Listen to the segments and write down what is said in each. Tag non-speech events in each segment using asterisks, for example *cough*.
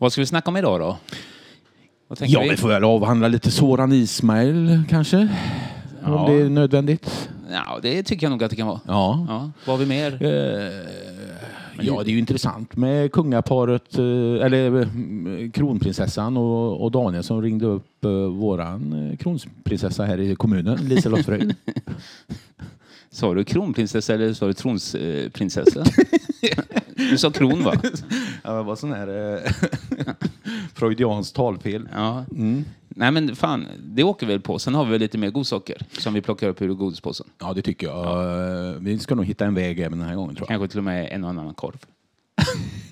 Vad ska vi snacka om idag då? Ja, vi får väl avhandla lite Soran Ismail kanske. Ja. Om det är nödvändigt. Ja, det tycker jag nog att det kan vara. Ja. Ja, vad har vi mer? Eh, ja, det är ju intressant med kungaparet, eh, eller eh, kronprinsessan och, och Daniel som ringde upp eh, våran kronprinsessa här i kommunen, Liselott Fröjd. *laughs* Sa du kronprinsessa eller sa du tronsprinsessa? *laughs* du sa kron va? *laughs* ja, det var sån här eh, *laughs* freudianskt talfel. Ja. Nej men fan, det åker väl på. Sen har vi väl lite mer godsaker som vi plockar upp ur godispåsen. Ja, det tycker jag. Eh, Vi ska nog hitta en väg även den här gången tror jag. Kanske till och med en och annan korv. *laughs*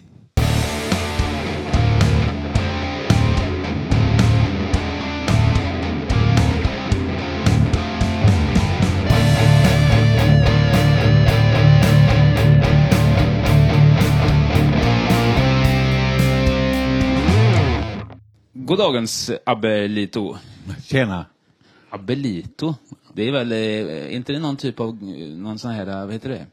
Goddagens Abelito. Tjena! Abelito? Det är väl, eh, inte det någon typ av, eh, någon sån här, eh, vad heter det?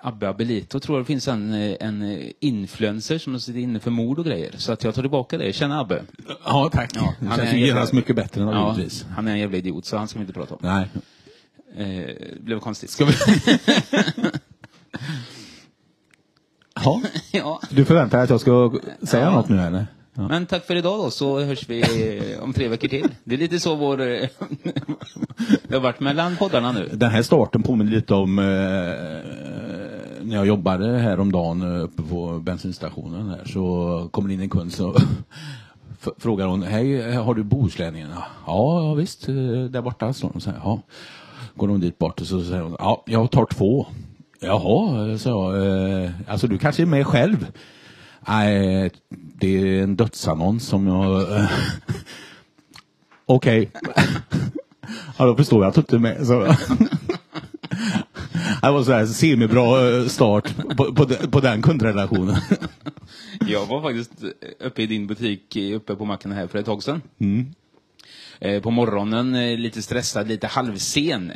Abbe Abelito tror jag det finns en, eh, en influencer som sitter inne för mord och grejer. Så att jag tar tillbaka det. Tjena Abbe. Ja, tack. Ja, det han känns är ju en genast mycket bättre Ja, naturligtvis. han är en jävla idiot så han ska vi inte prata om. Nej. Eh, blev konstigt. Ska vi... *laughs* ja. ja. Du förväntar dig att jag ska säga Ja. något nu eller? Ja. Men tack för idag då, så hörs vi eh, om tre veckor till. Det är lite så vår... eh, *laughs* det har varit mellan poddarna nu. Den här starten påminner lite om eh, när jag jobbade häromdagen eh, uppe på bensinstationen här så kommer det in en kund så *laughs* frågar hon, hej har du Bohuslänningen? Ja, ja visst, eh, där borta står hon så här. Ja. Går hon dit bort och så säger hon, ja jag tar två. Jaha, jag, eh, alltså du kanske är med själv? Nej, det är en dödsannons som jag... eh, *laughs* Okej. *laughs* Ja, då förstår jag att du inte är med. Så. *laughs* Det var så här semibra eh, start på, på, på den kundrelationen. Jag var faktiskt uppe i din butik eh, uppe på macken här för ett tag sedan. Eh, På morgonen, eh, lite stressad, lite halvsen.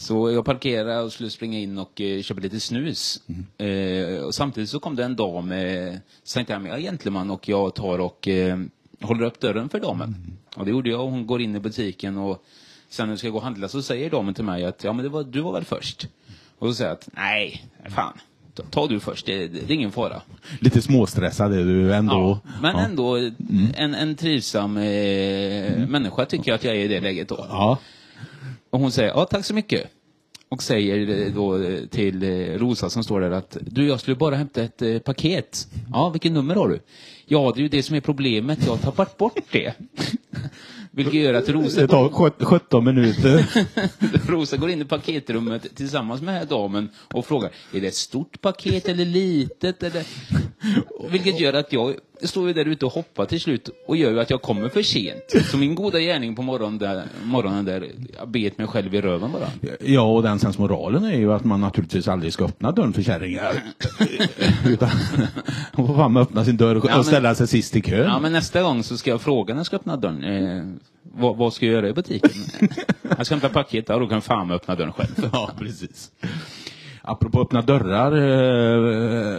Så jag parkerade och skulle springa in och eh, köpa lite snus. Eh, och samtidigt så kom det en dam, eh, så tänkte jag, men jag är gentleman och jag tar och eh, håller upp dörren för damen. Och det gjorde jag och hon går in i butiken och sen när jag ska gå och handla så säger damen till mig att ja men det var, du var väl först? Och så säger jag att nej, fan, ta, du först, det, det är ingen fara. Lite småstressad är du ändå. Ja, men ändå en, en trivsam eh, människa tycker jag att jag är i det läget då. Ja. Och hon säger, ja tack så mycket. Och säger då till eh, Rosa som står där att du, jag skulle bara hämta ett eh, paket. Ja, vilket nummer har du? Ja, det är ju det som är problemet. Jag har tappat bort det. *laughs* Vilket gör att Rosa Det tar sjut- 17 minuter. *laughs* Rosa går in i paketrummet tillsammans med den här damen och frågar, är det ett stort paket eller litet? Eller? Vilket gör att jag står ju där ute och hoppar till slut och gör ju att jag kommer för sent. Så min goda gärning på morgonen där, morgonen där jag bet mig själv i röven bara. Ja, och den sensmoralen är ju att man naturligtvis aldrig ska öppna dörren för kärringar. *laughs* Utan man får fan öppna sin dörr och Ja, men- ställa sig sist i kön. Ja, men nästa gång så ska jag fråga när jag ska öppna dörren. Eh, vad, vad ska jag göra i butiken? *laughs* Jag ska hämta paket, ja, då kan fan öppna dörren själv. Ja, precis. Apropå öppna dörrar,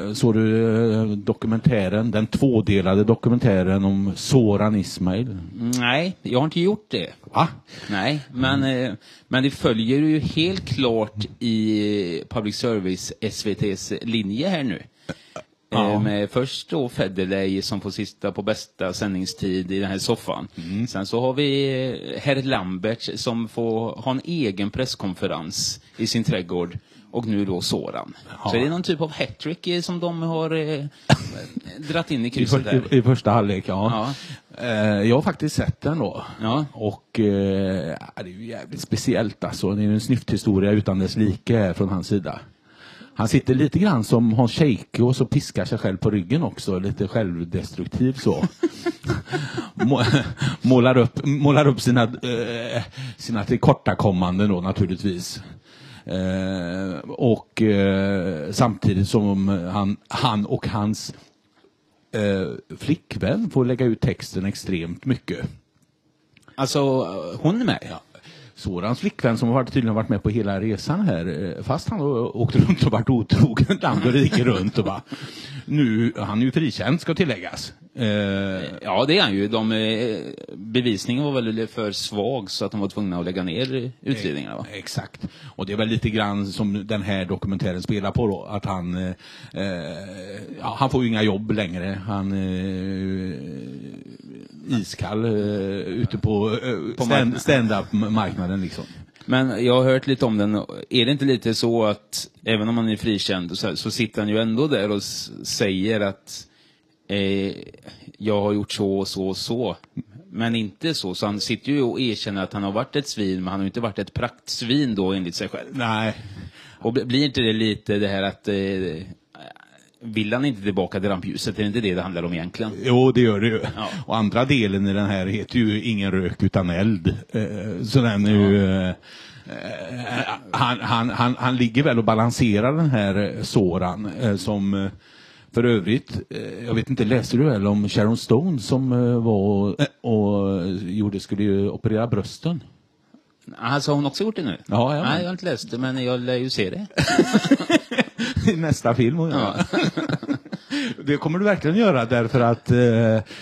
eh, såg du eh, dokumentären, den tvådelade dokumentären om Soran Ismail? Nej, jag har inte gjort det. Va? Nej, men, eh, men det följer ju helt klart i public service SVTs linje här nu. Ja. Med först då Federley som får sitta på bästa sändningstid i den här soffan. Sen så har vi herr Lambert som får ha en egen presskonferens i sin trädgård. Och nu då Soran. Så är det någon typ av hattrick som de har eh, dratt in i I, krysset där. för, i, I första halvlek, ja. Eh, jag har faktiskt sett den då. Ja. Och eh, ja, det är ju jävligt speciellt alltså. Det är en snyfthistoria utan dess like från hans sida. Han sitter lite grann som Hans Scheike och så piskar sig själv på ryggen också, lite självdestruktiv så. *laughs* Må- målar, upp, målar upp sina, eh, sina tillkortakommanden då naturligtvis. Eh, och eh, samtidigt som han, han och hans eh, flickvän får lägga ut texten extremt mycket. Alltså, hon är med? Ja. Sorans flickvän som har tydligen varit med på hela resan här, fast han har åkt runt och varit otrogen land och rike runt och bara, nu, han är ju frikänd ska tilläggas. Eh, Ja, det är han ju. De, eh, bevisningen var väl för svag så att de var tvungna att lägga ner utredningarna. Va? Exakt. Och det är väl lite grann som den här dokumentären spelar på då, att han, eh, eh, ja, han får ju inga jobb längre. Han eh, iskall eh, ute på, eh, På stand, marknaden. stand-up-marknaden liksom. Men jag har hört lite om den. Är det inte lite så att även om han är frikänd så, så sitter han ju ändå där och säger att eh, jag har gjort så och så och så. Men inte så. Så han sitter ju och erkänner att han har varit ett svin, men han har inte varit ett praktsvin då enligt sig själv. Nej. Och bli- blir inte det lite det här att eh, vill han inte tillbaka till rampljuset? Är det inte det det handlar om egentligen? Jo, det gör det ju. Ja. Och andra delen i den här heter ju Ingen rök utan eld. Eh, Så den är ju... eh, eh, Han, han, han, han ligger väl och balanserar den här Soran som för övrigt, eh, jag vet inte, läste du väl om Sharon Stone som eh, var eh, och gjorde, skulle operera brösten? Alltså har hon också gjort det nu? Ja, ja. Nej, jag har inte läst det, men jag lär ju se det. *laughs* i nästa film. Ja. *laughs* det kommer du verkligen göra därför att eh,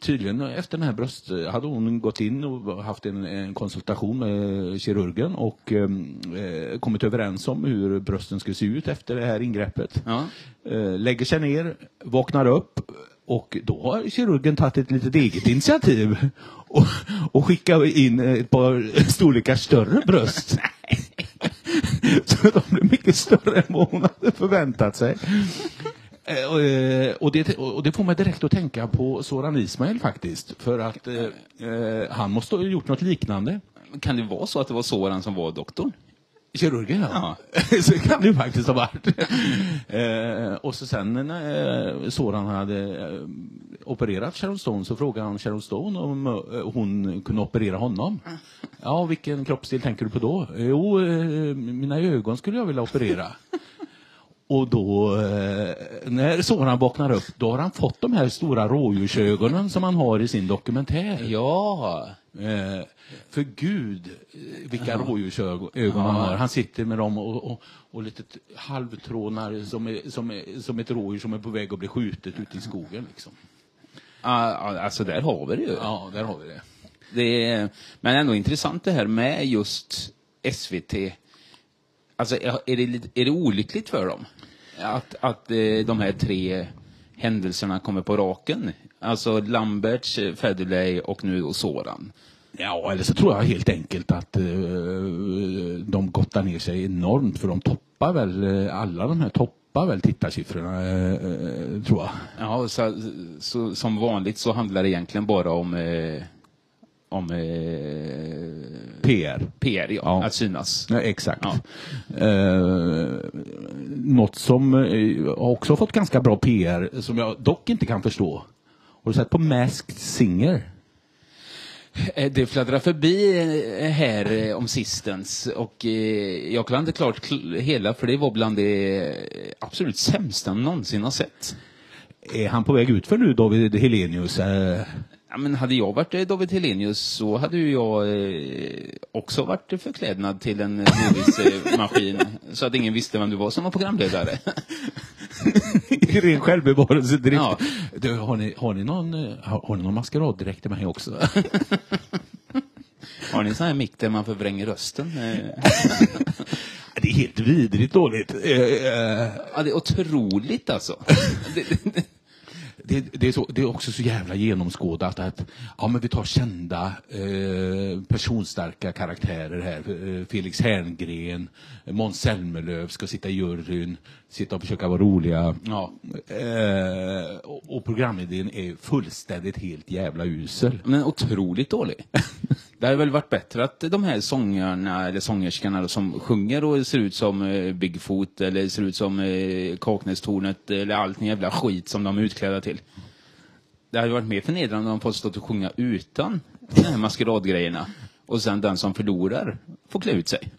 tydligen efter den här bröst hade hon gått in och haft en, en konsultation med kirurgen och eh, kommit överens om hur brösten skulle se ut efter det här ingreppet. Ja. Eh, lägger sig ner, vaknar upp och då har kirurgen tagit ett litet eget initiativ och, och skickat in ett par storlekar större bröst. *laughs* Så de blev mycket större än vad hon hade förväntat sig. Eh, och, eh, Och det, och det får mig direkt att tänka på Soran Ismail faktiskt. För att eh, eh, han måste ha gjort något liknande. Kan det vara så att det var Soran som var doktorn? Kirurgen ja. *laughs* så kan det faktiskt ha varit. eh, och så sen när eh, Soran hade opererat Sharon Stone så frågade han Sharon Stone om hon kunde operera honom. Ja, vilken kroppsdel tänker du på då? Jo, mina ögon skulle jag vilja operera. Och då, eh, när Soran vaknar upp, då har han fått de här stora rådjursögonen som han har i sin dokumentär. Ja. Eh, för gud, eh, vilka rådjursögon han har. Han sitter med dem och, och, och lite halvtrånar som, är, som, är, som ett rådjur som är på väg att bli skjutet ute i skogen. Liksom. Alltså där har vi det ju. Ja, där har vi det. Det är, men ändå intressant det här med just SVT. Alltså är det, är det olyckligt för dem? Att, att eh, de här tre händelserna kommer på raken? Alltså Lamberts, eh, Federley och nu och Soran. Ja, eller så tror jag helt enkelt att eh, de gottar ner sig enormt för de toppar väl, eh, alla de här toppar väl tittarsiffrorna, eh, eh, tror jag. Ja, så, så, som vanligt så handlar det egentligen bara om, eh, om eh, PR. PR, ja, Ja. att synas. Ja, exakt. Ja. Eh, något som eh, också fått ganska bra PR, som jag dock inte kan förstå. Har du sett på Masked Singer? Eh, Det fladdrar förbi eh, här eh, om sistens och jag inte klart kl- hela för det var bland det absolut sämsta jag någonsin har sett. Är han på väg ut för nu, David Helenius? Eh, Ja, men hade jag varit eh, David Helenius så hade ju jag eh, också varit förklädnad till en godismaskin så att ingen visste vem du var som var programledare. *laughs* I ren självbevarelsedrift. Ja. Du, har, ni, har, ni någon, eh, har, har ni någon maskeraddräkt till mig också? *laughs* Har ni en sån här mick där man förvränger rösten? Eh, *laughs* det är helt vidrigt dåligt. Eh, eh, Ja, det är otroligt alltså. Det, det, är så, det är också så jävla genomskådat att ja, men vi tar kända eh, personstarka karaktärer här. Eh, Felix Herngren, Måns Zelmerlöw ska sitta i juryn, sitta och försöka vara roliga. ja. Eh, och, och programidén är fullständigt helt jävla usel. Men otroligt dålig. *laughs* Det hade väl varit bättre att de här sångarna eller sångerskorna då, som sjunger och ser ut som eh, Bigfoot eller ser ut som eh, Kaknästornet eller allt den jävla skit som de är utklädda till. Det hade varit mer förnedrande om de fått stå och sjunga utan de här maskeradgrejerna. Och sen den som förlorar får klä ut sig. *laughs*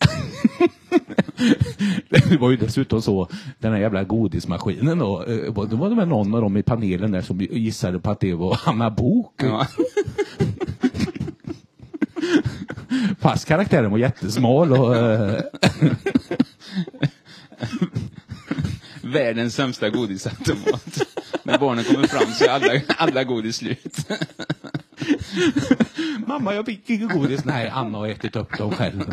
Det var ju dessutom så, den här jävla godismaskinen då, eh, var- då var det väl någon av dem i panelen där som gissade på att det var Anna Bok Ja. *laughs* Fast karaktären var jättesmal och... eh, *laughs* Världens sämsta godisautomat. När barnen kommer fram så är alla, alla godis slut. Mamma, jag fick inget godis. Nej, Anna har ätit upp dem själv.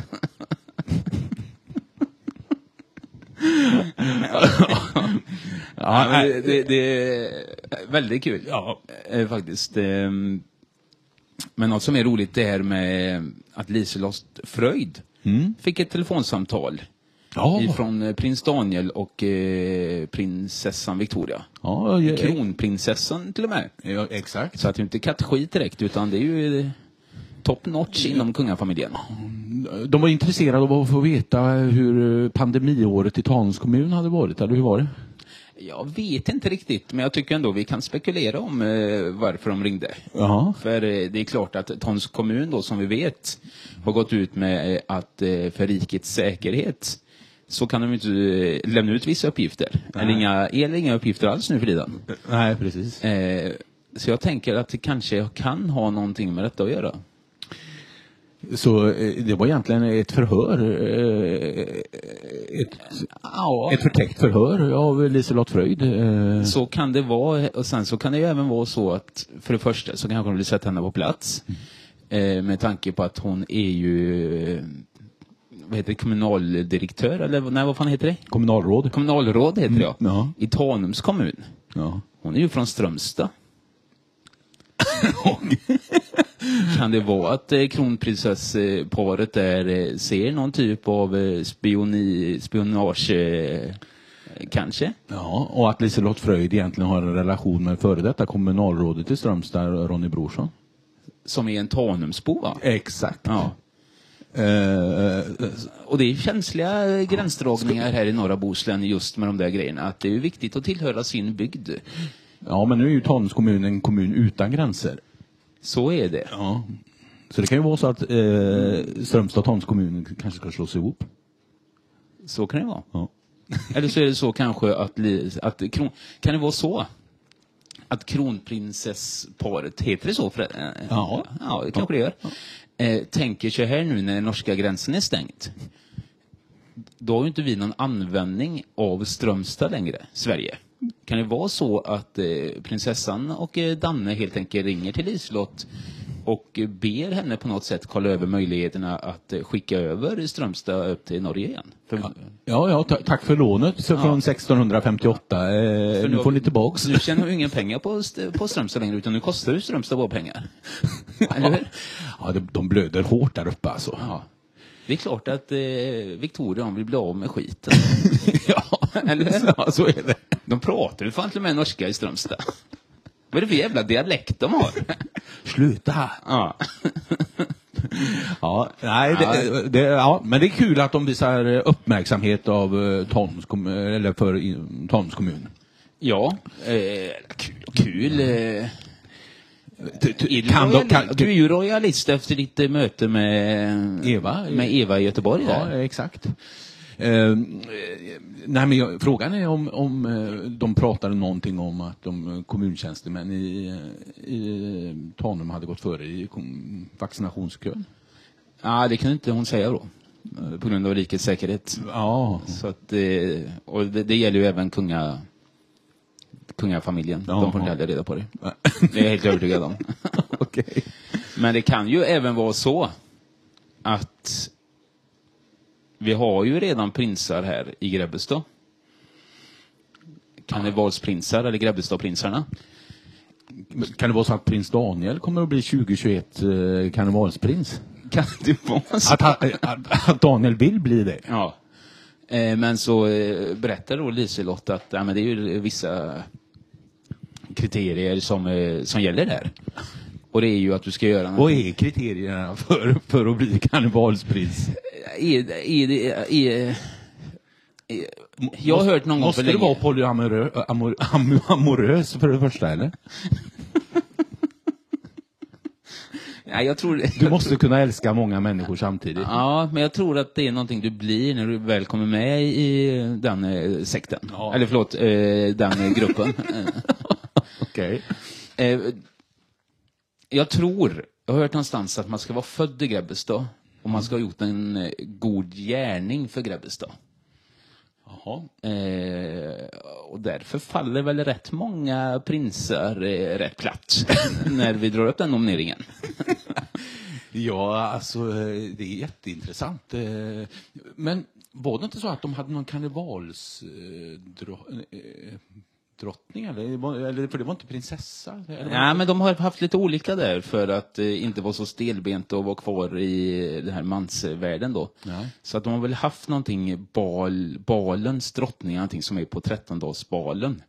Ja, men det, det, det är väldigt kul. Ja. Eh, faktiskt. Ehm, Men något som är roligt det här med att Liselott Fröjd fick ett telefonsamtal Ja. ifrån eh, prins Daniel och eh, prinsessan Victoria. Ja, Kronprinsessan till och med. ja, exakt. Så att det är inte kattskit direkt utan det är ju top notch inom kungafamiljen. De var intresserade av att få veta hur pandemiåret i Tanums kommun hade varit, eller hur var det? Jag vet inte riktigt, men jag tycker ändå vi kan spekulera om eh, varför de ringde. Jaha. För eh, det är klart att Tons kommun då, som vi vet, har gått ut med eh, att eh, för rikets säkerhet så kan de inte eh, lämna ut vissa uppgifter. Eller inga, eller inga uppgifter alls nu för tiden. Nej, precis. Eh, så jag tänker att det kanske kan ha någonting med detta att göra. Så eh, det var egentligen ett förhör, eh, ett, Ja. ett förtäckt förhör av Liselott Fröjd. eh, Så kan det vara. Och sen så kan det ju även vara så att för det första så kanske de vill sätta henne på plats. Eh, med tanke på att hon är ju vad heter det, kommunaldirektör eller nej, vad fan heter det? Kommunalråd. Kommunalråd heter det ja. I Tanums kommun. Ja. Hon är ju från Strömstad. *laughs* kan det vara att eh, kronprinsessparet där eh, ser någon typ av eh, spioni, spionage kanske? ja, och att Liselott Fröjd egentligen har en relation med före detta kommunalrådet i Strömstad, Ronny Brorsson. Som är en Tanumsbo va? Exakt. Ja. Eh, Och det är känsliga gränsdragningar här i norra Bohuslän just med de där grejerna. Att det är viktigt att tillhöra sin bygd. ja, men nu är ju Tanums kommun en kommun utan gränser. Så är det. Ja. Så det kan ju vara så att eh, Strömstad och Tanums kommun kanske ska slås ihop. Så kan det vara. Ja. *laughs* Eller så är det så kanske att, att kron, kan det vara så att kronprinsessparet, heter det så? För, eh, Ja. ja, det kanske det gör. Eh, tänker sig här nu när norska gränsen är stängt. Då har ju inte vi någon användning av Strömstad längre, Sverige. Kan det vara så att eh, prinsessan och eh, Danne helt enkelt ringer till Liselott och ber henne på något sätt kolla över möjligheterna att eh, skicka över Strömstad upp till Norge igen? För, Ja, ja, ta- tack för lånet så från 1658. Eh, För nu får ni tillbaks. Nu tjänar du inga pengar på, på Strömstad längre, utan nu kostar ju Strömstad bara pengar. *laughs* Hur? Ja, de, de blöder hårt där uppe alltså. Ja. Det är klart att eh, Victoria hon vill bli av med skiten. *laughs* ja, *laughs* Eller ja, så är det. De pratar ju fan till och med norska i Strömstad. Vad är det för jävla dialekt de har? *laughs* Sluta! Ja. Ja, nej, det, det, ja, men det är kul att de visar uppmärksamhet av eh, Tanums kommun, eller för Tanums kommun. Ja, eh, kul. kul eh. Är du, Kan de, kan, du är ju royalist efter ditt eh, möte med Eva? med Eva i Göteborg. Ja, Där. exakt. Eh, nej, men frågan är om, om eh, de pratade någonting om att de eh, kommuntjänstemän i, i Tanum hade gått före i vaccinationskön. Ja, det kunde inte hon säga då. eh, På grund av rikets säkerhet. Ja, Så att, eh, och det, det gäller ju även kunga, kungafamiljen. Ja, De får inte heller reda på det. Det är jag helt övertygad om. *laughs* okej. Men det kan ju även vara så att vi har ju redan prinsar här i Grebbestad. Karnevalsprinsar eller Grebbestadprinsarna. Kan det vara så att prins Daniel kommer att bli 2021 eh, karnevalsprins? Kan det vara så? Att, han, att, att Daniel vill bli det? Ja. Eh, men så eh, berättar då Liselott att ja, men det är ju vissa kriterier som, eh, som gäller där. Och det är ju att du ska göra Vad är kriterierna för, för att bli karnevalsprins? Är, är, det- är, är, jag har hört någon gång Måste länge. vara polyamorös amor, amor, amorös för det första, eller? Nej, jag tror, Du måste kunna älska många människor samtidigt. Ja, men jag tror att det är någonting du blir när du väl kommer med i den eh, sekten. Eller förlåt, eh, den *laughs* eh, gruppen. Okej. Eh, jag tror, jag har hört någonstans att man ska vara född i Grebbestad Om man ska ha gjort en eh, god gärning för Grebbestad. Jaha. Eh, och därför faller väl rätt många prinsar eh, rätt platt *laughs* när vi drar upp den nomineringen. Ja, alltså eh, det är jätteintressant. Eh, Men var det inte så att de hade någon karnevalsdrottning? Eller, Var- eller, för det var inte prinsessa? Eller? Ja, men de har haft lite olika där för att eh, inte vara så stelbent och vara kvar i den här mansvärlden då. Ja. Så att de har väl haft någonting, bal, balens drottning, någonting som är på trettondagsbalen.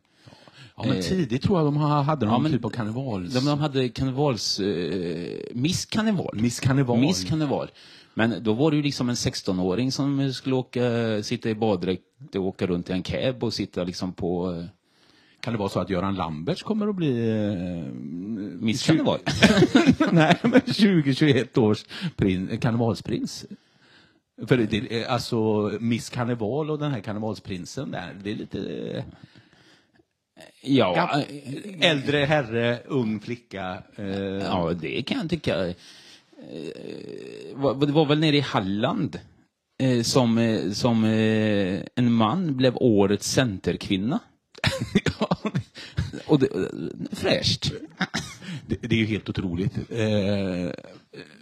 Ja, men tidigt tror jag de ha- hade någon Ja, men- typ av karnevals... De, de hade karnevals... Eh, Miss Karneval. Miss Karneval. Miss Karneval. Men då var det ju liksom en 16-åring som skulle åka, sitta i baddräkt och åka runt i en cab och sitta liksom på eh, Kan det vara så att Göran Lamberts kommer att bli... Eh, Miss tju- Karneval. *laughs* Nej, men 2021 års prin, karnevalsprins. För det, det, är alltså Miss Karneval och den här karnevalsprinsen där, det är lite... eh, ja, Äldre herre, ung flicka. Eh, Ja, det kan jag tycka. Eh, Det var väl nere i Halland eh, som, eh, som eh, en man blev årets centerkvinna. Och det, fräscht. det, det är ju helt otroligt. Eh,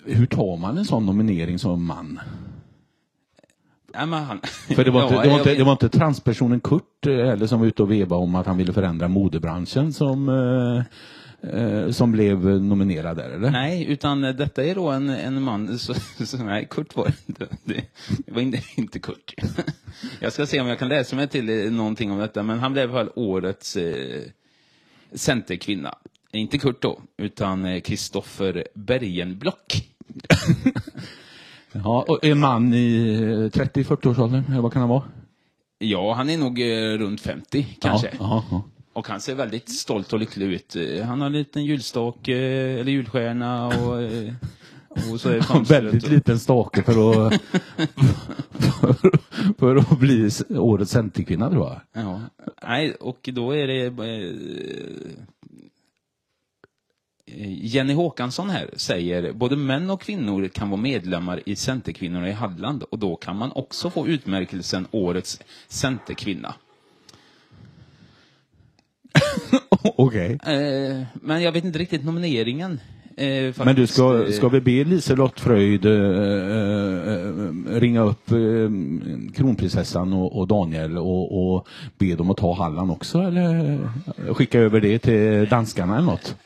hur tar man en sån nominering som man? Ja, men han, För det var, inte, Ja, det, var jag inte, vet- det var inte transpersonen Kurt eh, heller som var ute och vevade om att han ville förändra modebranschen som, eh, eh, som blev nominerad där, eller? Nej, utan detta är då en, en man, så, *laughs* så, nej, Kurt var det inte. Det, det var inte, *laughs* inte Kurt. *laughs* Jag ska se om jag kan läsa mig till eh, någonting om detta, men han blev fall årets eh, centerkvinna. Inte Kurt då, utan Kristoffer Bergenblock. Ja, och en man i eh, 30-40-årsåldern, eller vad kan han vara? Ja, han är nog eh, runt 50 kanske. Ja, ja, ja. Och han ser väldigt stolt och lycklig ut. Eh, Han har en liten julstak, eh, eller julstjärna och, eh, och så är En väldigt och- liten stake för att, *laughs* för, för att bli årets centerkvinna, tror jag. Ja, nej, och då är det Jenny Håkansson här säger både män och kvinnor kan vara medlemmar i Centerkvinnorna i Halland och då kan man också få utmärkelsen Årets Centerkvinna. *laughs* Okej. Eh, men jag vet inte riktigt nomineringen. Eh, Men du, ska, Eh, ska vi be Liselott Fröjd eh, eh, ringa upp eh, kronprinsessan och, och Daniel och, och be dem att ta Halland också eller skicka över det till danskarna eller något?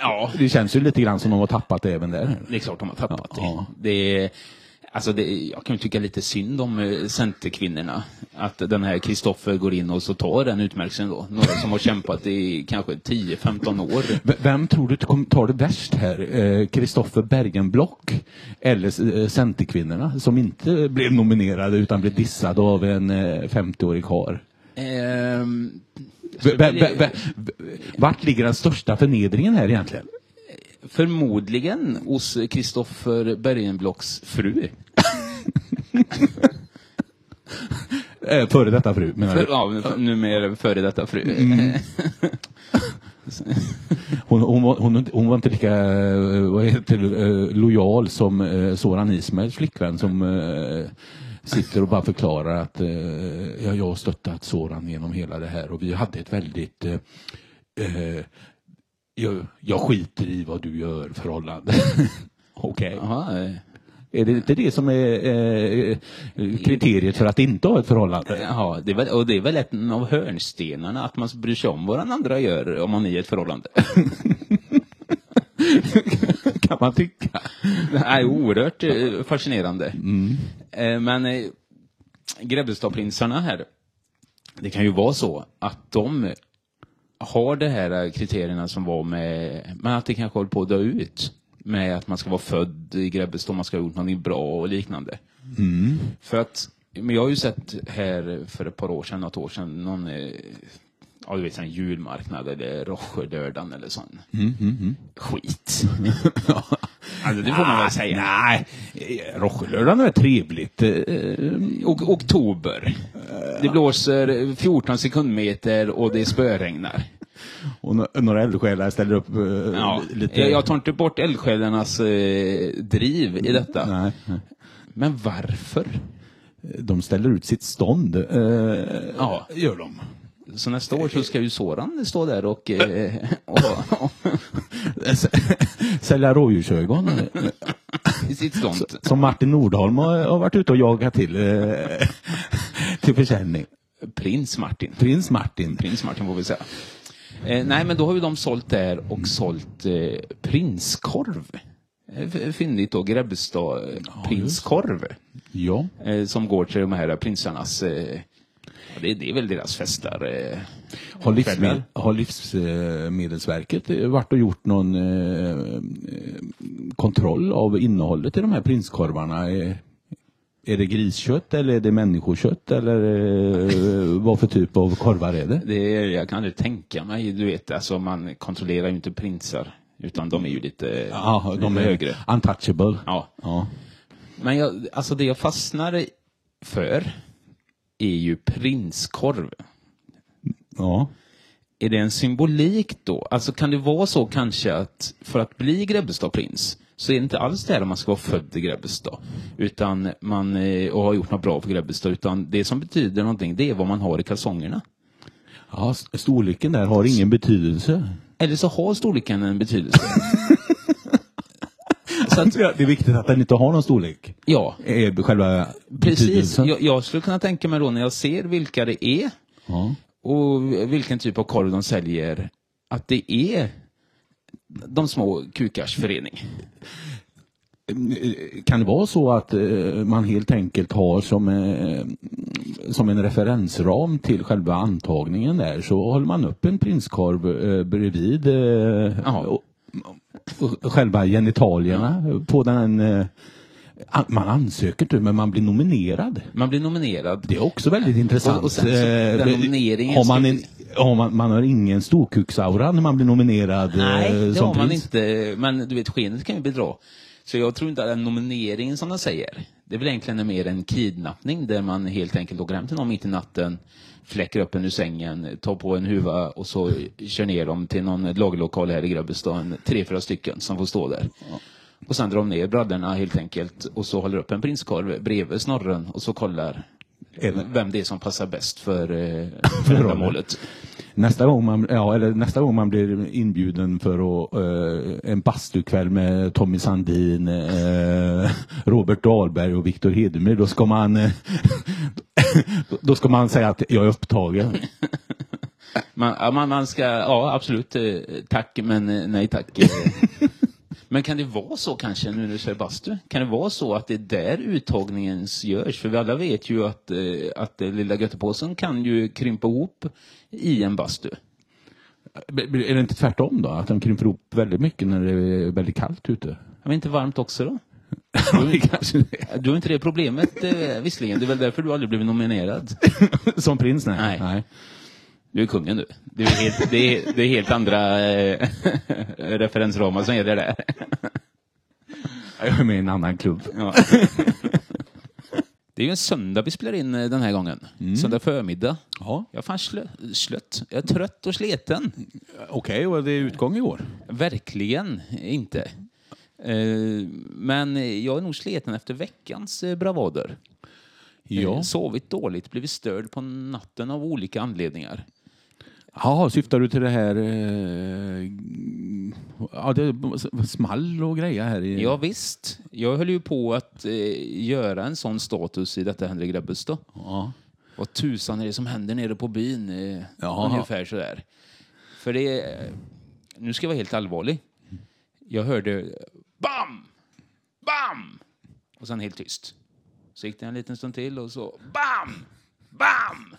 Ja, Det känns ju lite grann som de har tappat det även där. det är klart de har tappat Ja. det. det är, alltså det, jag kan ju tycka lite synd om eh, Centerkvinnorna. Att den här Kristoffer går in och så tar den utmärkelsen då. Några som har kämpat i kanske 10-15 år. Vem tror du tar det värst här? Kristoffer Bergenblock eller eh, Centerkvinnorna som inte blev nominerade utan blev dissade av en eh, 50-årig karl? Ehm, Vart ligger den största förnedringen här egentligen? Förmodligen hos Kristoffer Bergenblocks fru. *laughs* Eh, före detta fru menar För, du? ja, numera före detta fru. Hon, hon, var, hon, hon var inte lika eh, vad heter det, eh, lojal som eh, Soran Ismails flickvän som eh, sitter och bara förklarar att eh, ja, jag har stöttat Soran genom hela det här och vi hade ett väldigt eh, eh, jag, jag skiter i vad du gör förhållande. *laughs* Okej. Jaha, eh, Är det inte det som är eh, kriteriet för att inte ha ett förhållande? Jaha, det är väl, och det är väl en av hörnstenarna att man bryr sig om vad den andra gör om man är i ett förhållande. *laughs* kan man tycka. Det är oerhört eh, fascinerande. Eh, Men eh, Grebbestadprinsarna här, det kan ju vara så att de har de här kriterierna som var med, men att det kanske håller på att dö ut. Med att man ska vara född i Grebbestad, man ska ha gjort någonting bra och liknande. För att, men jag har ju sett här för ett par år sedan, något år sedan, någon, eh, ja du vet, en julmarknad eller Rocherlördagen eller sån. Skit. *laughs* alltså det får man väl säga. Nej, Rocherlördagen är trevligt. Eh, Och, oktober. Det blåser 14 sekundmeter och det spöregnar. Och nå- några eldsjälar ställer upp eh, Ja, lite... jag, tar inte bort eldsjälarnas eh, driv i detta. Nej, nej. Men varför? De ställer ut sitt stånd. Eh, Ja. gör de. Så nästa år så ska ju Soran stå där och... Eh, *laughs* och, och Sälja rådjursögon. I sitt stånd. Som Martin Nordholm har, har varit ute och jagat till, eh, till försäljning. Prins Martin. Prins Martin. Prins Martin får vi säga. Eh, nej, men då har ju de sålt där och sålt eh, prinskorv. Eh, Fyndigt då, Grebbestad eh, prinskorv. Ja. Eh, som går till de här prinsarnas... Eh, det, det är väl deras festar. Eh, Har, livsmed, har Livsmedelsverket eh, varit och gjort någon eh, eh, kontroll av innehållet i de här prinskorvarna? Är, är det griskött eller är det människokött eller eh, vad för typ av korvar är det? Det är, jag kan aldrig tänka mig, du vet, alltså man kontrollerar ju inte prinsar. Utan de är ju lite, Ja, de lite är högre. untouchable. Ja. Ja. Men jag, alltså det jag fastnar för är ju prinskorv. ja. Är det en symbolik då? Alltså kan det vara så kanske att för att bli Grebbestad prins så är det inte alls det här om man ska vara född i Grebbestad utan man eh, och har gjort något bra för Grebbestad utan det som betyder någonting det är vad man har i kalsongerna. ja, storleken där har ingen betydelse. Eller så har storleken en betydelse. *laughs* så att, Det är viktigt att den inte har någon storlek. ja, Är själva precis. Jag, jag skulle kunna tänka mig då när jag ser vilka det är Ja. och vilken typ av korv de säljer att det är de små kukars förening. Kan det vara så att eh, man helt enkelt har som, eh, som en referensram till själva antagningen där så håller man upp en prinskorv eh, bredvid eh, och själva genitalierna på den eh, an- man ansöker inte men man blir nominerad. Man blir nominerad. Det är också väldigt intressant. Och- och sen så, Eh, har man, en, har man, man har ingen storkuksaura när man blir nominerad Nej, eh, det har man inte. Men du vet, skenet kan ju bedra. Så jag tror inte att den nomineringen som de säger, det är väl egentligen mer en kidnappning där man helt enkelt åker hem till någon mitt i natten, fläcker upp en ur sängen, tar på en huva och så kör ner dem till någon lagerlokal här i Grebbestad, tre, fyra stycken som får stå där. Och sen drar de ner brallorna helt enkelt och så håller upp en prinskorv bredvid snorren och så kollar vem det är som passar bäst för, eh, *laughs* för ändamålet. Nästa gång, man, ja, eller nästa gång man blir inbjuden för att, eh, en bastukväll med Tommy Sandin, eh, Robert Dahlberg och Viktor Hedemyr, då ska man eh, *laughs* då- ska man säga att jag är upptagen. *laughs* Man, man, man ska, ja absolut, eh, tack men eh, nej tack. *laughs* Men kan det vara så kanske, nu när du säger bastu, kan det vara så att det är där uttagningen görs? För vi alla vet ju att, eh, att eh, lilla göttepåsen kan ju krympa ihop i en bastu. Är det inte tvärtom då? Att de krymper ihop väldigt mycket när det är väldigt kallt ute? Men inte varmt också då? *laughs* Du har inte det problemet eh, visserligen, det är väl därför du aldrig blivit nominerad. *laughs* Som prins? Nej. Nej. nej. Du är kungen du. Det är helt, det är, det är helt andra eh, *laughs* referensramar som gäller där. Jag är med i en annan klubb. Ja. Det är ju en söndag vi spelar in eh, den här gången. Söndag förmiddag. Ja. Jag är fan slö, slött. Jag är trött och sleten. Okej, och det är utgång i år? Verkligen inte. Eh, Men jag är nog sliten efter veckans eh, bravader. Ja. Sovit dåligt, blivit störd på natten av olika anledningar. Ja, syftar du till det här... Eh, ja, det small och grejer här i... Ja, visst. Jag höll ju på att eh, göra en sån status i detta Henrik Grebbestad. Ja. Vad tusan är det som händer nere på byn? Eh, Jaha. Ungefär sådär. För det är, nu ska jag vara helt allvarlig. Jag hörde BAM! BAM! Och sen helt tyst. Så gick det en liten stund till och så BAM! BAM!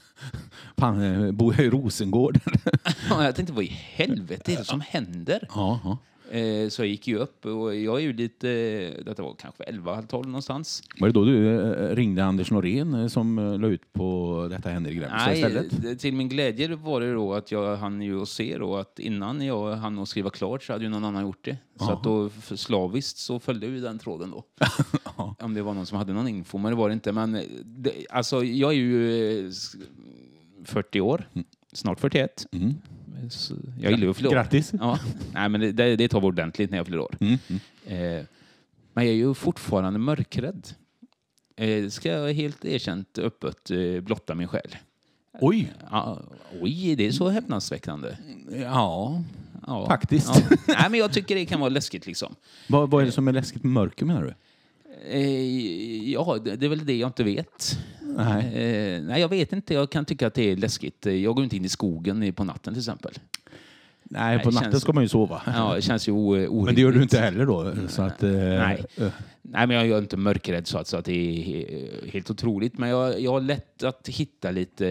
Fan, eh, bor jag i Rosengård? *laughs* Och jag tänkte, vad i helvete är det som händer? ja, ja. Eh, Så jag gick ju upp och jag är ju lite, detta var kanske 11, halv 12 någonstans. Var det då du eh, ringde Anders Norén eh, som la ut på detta Henrik Grebbestad Nej, istället? det- till min glädje var det då att jag hann ju se då att innan jag hann att skriva klart så hade ju någon annan gjort det. Så att då slaviskt så följde ju den tråden då. *laughs* Om det var någon som hade någon info, men det var det inte. Men det, alltså jag är ju eh, s- 40 år, snart 41. Mm. Så jag gillar ju att fylla år. Grattis. Ja. Nej, men det, det, tar vi ordentligt när jag fyller år. Mm. Eh, men jag är ju fortfarande mörkrädd. Eh, ska jag helt erkänt öppet eh, blotta min själ. Oj! Ja, oj, det är så häpnadsväckande. Ja, Ja. Faktiskt. Ja. *laughs* Nej, men jag tycker det kan vara läskigt liksom. vad, vad är det som är läskigt med mörker menar du? Eh, ja, det, det är väl det jag inte vet. Nej. Eh, nej, jag vet inte. Jag kan tycka att det är läskigt. Jag går inte in i skogen på natten till exempel. Nej, på natten känns- ska man ju sova. Ja, det känns ju orimligt. Men det gör du inte heller då? Så att, eh, Nej. eh, Nej, men jag är inte mörkrädd så att, så att det är he- helt otroligt. Men jag, jag har lätt att hitta lite...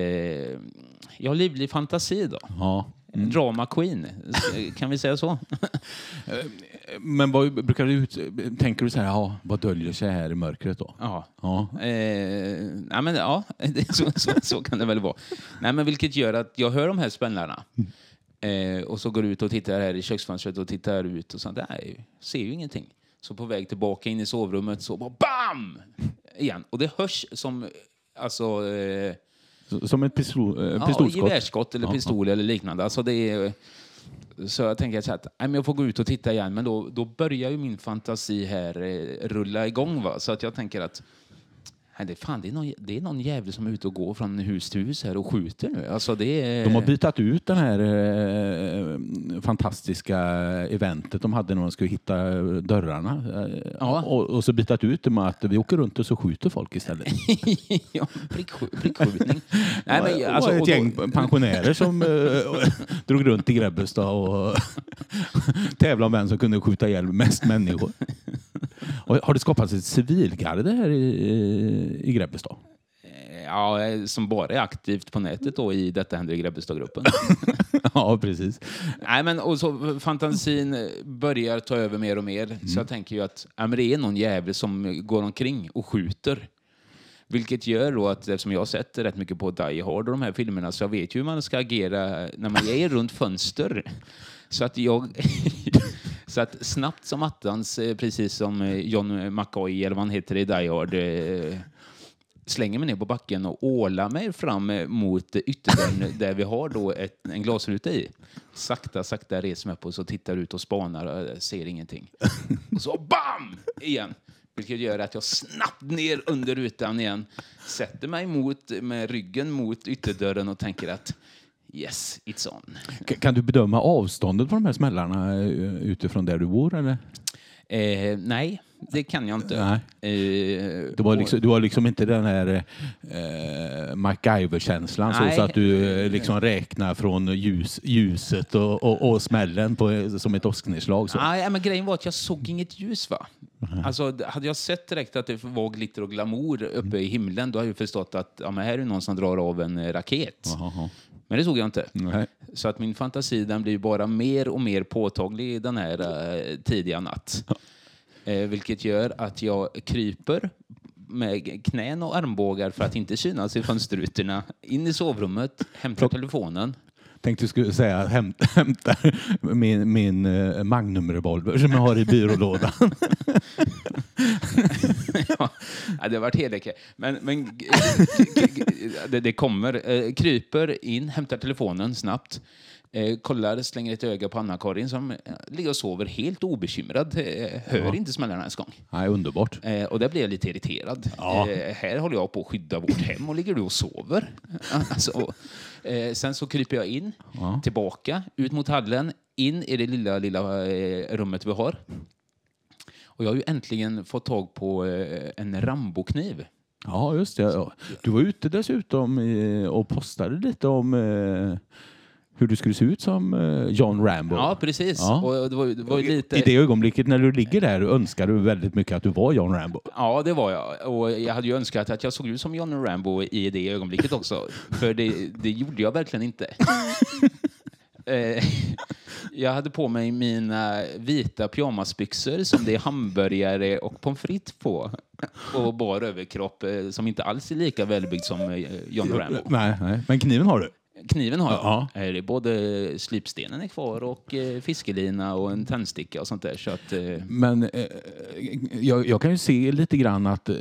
Jag har livlig fantasi då. Ja. Drama queen, kan vi säga så? *laughs* Men vad brukar du ut, tänker du så här, ja, vad döljer sig här i mörkret då? Ja. Ja. Eh, nej, men, ja det, *laughs* så, så, så kan det väl vara. Nej, men vilket gör att jag hör de här spänlarna. Eh, och så går ut och tittar här i köksfönstret och tittar ut och sånt. Nej, ser ju ingenting. Så på väg tillbaka in i sovrummet så bara BAM! Igen. Och det hörs som alltså, eh, Som ett pistol, eh, ja, pistolskott? gevärsskott eller Ja, pistol eller liknande. Alltså det är, så jag tänker så att nej, jag får gå ut och titta igen. Men då, då börjar ju min fantasi här eh, rulla igång. Va? Så att jag tänker att nej, det, är fan, det, är någon, det är någon jävel som är ute och går från hus till hus här och skjuter nu. Alltså det är, De har bytat ut det här eh, fantastiska eventet de hade när de skulle hitta dörrarna. Eh, Ja. och, och så bytat ut det med att vi åker runt och så skjuter folk istället. *laughs* ja, prickskj- prickskjutning. nej, men, det alltså, var ett då- gäng pensionärer som eh, *laughs* drog runt i Grebbestad och *laughs* tävlade om vem som kunde skjuta ihjäl mest människor. Och har det skapats ett civilgarde här i, i Grebbestad? Ja, som bara är aktivt på nätet då i Detta händer i Grebbestad-gruppen. *laughs* ja, precis. Nej, men och så fantasin börjar ta över mer och mer. Så jag tänker ju att ja, men det är någon jävel som går omkring och skjuter. Vilket gör då att eftersom jag har sett rätt mycket på Die Hard och de här filmerna så jag vet ju hur man ska agera när man är runt fönster. Så att jag... så att snabbt som attans, eh, precis som eh, John McCoy eller vad han heter i Die Hard, eh, slänger mig ner på backen och ålar mig fram mot ytterdörren *laughs* där vi har då ett, en glasruta i. Sakta, sakta reser mig upp och så tittar ut och spanar och ser ingenting. *laughs* Och så BAM! Igen. Vilket gör att jag snabbt ner under rutan igen, sätter mig mot, med ryggen mot ytterdörren och tänker att yes, it's on. Kan du bedöma avståndet på de här smällarna eh, utifrån där du bor? Eller? Eh, nej, det kan jag inte. Nej. Eh, Du har liksom, du har liksom inte den här eh, MacGyver-känslan så, så att du eh, liksom räknar från ljus, ljuset och, och, och smällen på, som ett åsknedslag. Nej, men grejen var att jag såg inget ljus. va? Alltså, d- hade jag sett direkt att det var glitter och glamour uppe i himlen, då hade jag förstått att ja, men här är någon som drar av en eh, raket. Jaha. Men det såg jag inte. Nej. Så att min fantasi den blir bara mer och mer påtaglig den här eh, tidiga natt. Eh, vilket gör att jag kryper med knän och armbågar för att inte synas i fönsterrutorna in i sovrummet, hämtar telefonen. Tänkte du skulle säga hämta, *laughs* hämta min, min eh, Magnum-revolver som jag har i byrålådan. *laughs* ja, det har varit heleke. Men, men det, det kommer. Eh, kryper in, hämtar telefonen snabbt. Eh, kollar, slänger ett öga på Anna-Karin som eh, ligger och sover helt obekymrad. Eh, hör inte smällarna ens gång. Nej, underbart. Eh, och där blir jag lite irriterad. Ja. Eh, här håller jag på att skydda vårt hem och ligger du och sover. Alltså, eh, sen så kryper jag in, Ja. tillbaka, ut mot hallen, in i det lilla, lilla rummet vi har. Och jag har ju äntligen fått tag på en Rambokniv. Ja, just det. Ja. Du var ute dessutom och postade lite om hur du skulle se ut som eh, John Rambo. Ja, precis. Ja. Och det var, det var lite... I det ögonblicket när du ligger där önskar du väldigt mycket att du var John Rambo. Ja, det var jag. Och jag hade ju önskat att jag såg ut som John Rambo i det ögonblicket också. *laughs* För det, det gjorde jag verkligen inte. *laughs* Eh, jag hade på mig mina vita pyjamasbyxor som det är hamburgare och pommes frites på. Och bar överkropp eh, som inte alls är lika välbyggd som John Rambo. Nej, nej. Men kniven har du? Kniven har jag. Ja. Eh, Det är både slipstenen är kvar och eh, fiskelina och en tändsticka och sånt där. Så att, eh, Men eh, jag, jag kan ju se lite grann att eh,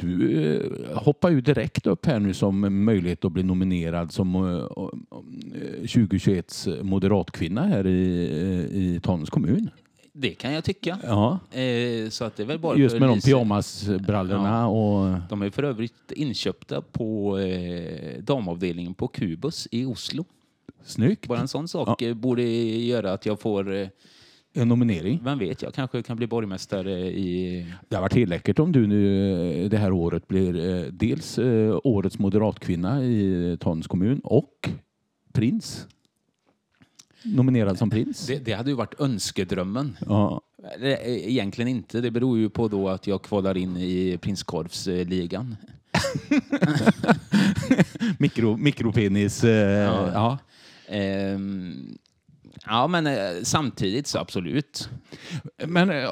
du eh, hoppar ju direkt upp här nu som möjlighet att bli nominerad som eh, eh, 2021s moderatkvinna här i, eh, i Tanums kommun. Det kan jag tycka. Ja. Eh, så att det är väl bara Just med de pyjamasbrallorna och... De är för övrigt inköpta på eh, damavdelningen på Kubus i Oslo. Snyggt. Bara en sån sak eh, borde göra att jag får, eh, En nominering. vem vet, jag kanske kan bli borgmästare i... Det har varit helt läckert om du nu det här året blir dels årets moderatkvinna i Tanums kommun och prins. Nominerad som prins. Det, det hade ju varit önskedrömmen. Ja. Eh, Egentligen inte. Det beror ju på då att jag kvalar in i prinskorvsligan. *laughs* Mikro, mikropenis. Eh, Ja. ja. Ehm, ja, men eh, samtidigt så absolut. Men eh,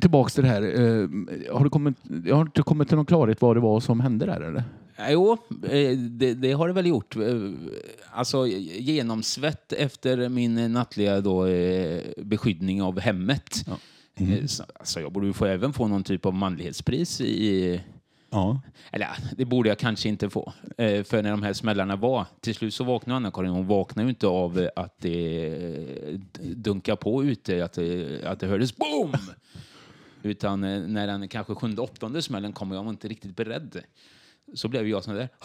tillbaks till det här. Eh, har, du kommit, har du inte kommit till någon klarhet vad det var som hände där eller? Eh, Jo, eh, det, det har det väl gjort. Eh, Alltså genomsvett efter min nattliga då, beskyddning av hemmet. Eh, så- Alltså jag borde få, även få någon typ av manlighetspris i... Ja. Eller ja, det borde jag kanske inte få. För när de här smällarna var, till slut så vaknade Anna-Karin. Hon vaknade ju inte av att det dunkade på ute, att det, att det hördes BOOM! *laughs* Utan när den kanske sjunde, åttonde smällen kom jag var inte riktigt beredd. Så blev jag sån där. *laughs*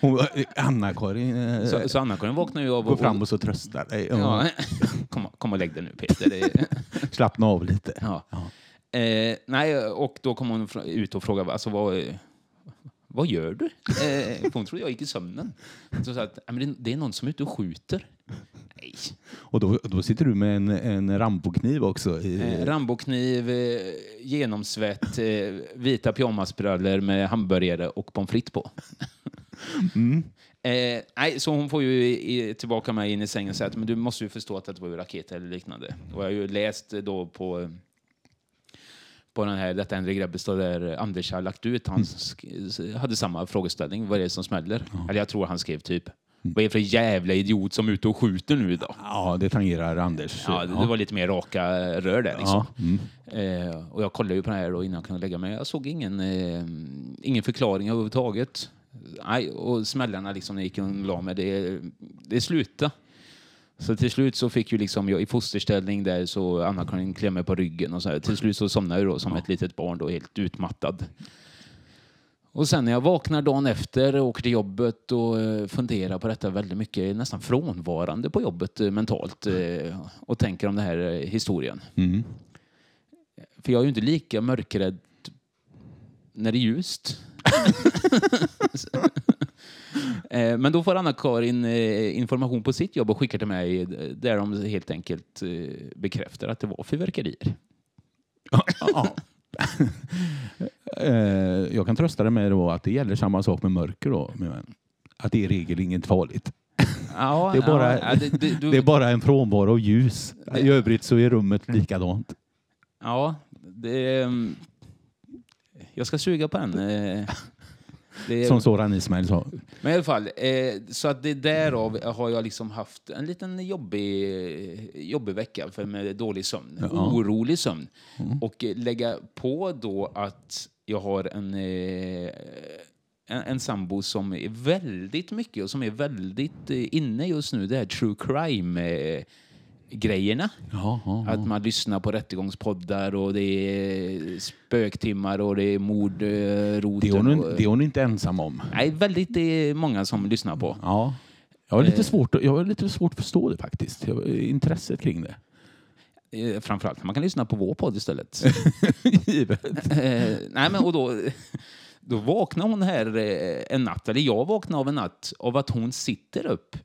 Hon- Anna-Karin eh, Så, så Anna-Karin vaknade ju av går fram och så tröstar dig. Ja. Ja, *laughs* kom, kom och lägg dig nu Peter. Det, *laughs* Slappna av lite. ja. Eh, nej, och då kom hon ut och frågade alltså, vad, vad gör du? Eh, hon trodde jag gick i sömnen. Så sa att "Ja, det är någon som är ute och skjuter. Nej. Och då, då sitter du med en, en Rambokniv också. I, Eh, Rambokniv, eh, genomsvett, eh, vita pyjamasbrallor med hamburgare och pommes frites på. Eh, nej, så hon får ju i, tillbaka mig in i sängen och säger att men du måste ju förstå att det var ju raket eller liknande. Och jag har ju läst då på, på den här Detta händer i Grebbestad där Anders har lagt ut. Han sk- hade samma frågeställning. Vad är det som smäller? Eller jag tror han skrev typ vad är det för jävla idiot som är ute och skjuter nu idag? ja, det tangerar Anders. Ja, det, det var lite mer raka rör där liksom. Ja, mm. Eh, och jag kollade ju på det här då innan jag kunde lägga mig. Jag såg ingen, eh, ingen förklaring överhuvudtaget. Nej, och smällarna liksom när jag gick och la mig, det, det slutade. Så till slut så fick ju liksom jag i fosterställning där så Anna-Karin klämde på ryggen och så här. Till slut så somnade jag då som ett litet barn då helt utmattad. Och sen när jag vaknar dagen efter och åker till jobbet och eh, funderar på detta väldigt mycket, nästan frånvarande på jobbet eh, mentalt eh, och tänker om den här historien. Mm. För jag är ju inte lika mörkrädd när det är ljust. *laughs* Men då får Anna-Karin information på sitt jobb och skickar till mig där de helt enkelt bekräftar att det var fyrverkerier. Ja. Eh, jag kan trösta dig med då att det gäller samma sak med mörker då. Att det är i regel inget farligt. Ja, *laughs* Det är bara, ja, det, det, du, *laughs* det är bara en frånvaro av ljus. I övrigt så är rummet likadant. Ja, det... mm, Jag ska suga på den. Det, Som Soran Ismail sa. Men i alla fall, eh, så att det därav har jag liksom haft en liten jobbig, jobbig vecka för med dålig sömn. Ja. Orolig sömn. Och eh, lägga på då att jag har en, eh, en, en sambo som är väldigt mycket och som är väldigt eh, inne just nu. Det här true crime eh, grejerna. Ja, ja, Att man lyssnar på rättegångspoddar och det är spöktimmar och det är mordroten. Det är, hon, det är hon inte ensam om. Nej, väldigt det är många som lyssnar på. Ja. Jag har lite Eh. svårt, jag har lite svårt att förstå det faktiskt. Intresset kring det. Eh, Framförallt man kan lyssna på vår podd istället. *laughs* Givet. eh, nej, men och då, då vaknar hon här en natt, eller jag vaknar av en natt av att hon sitter upp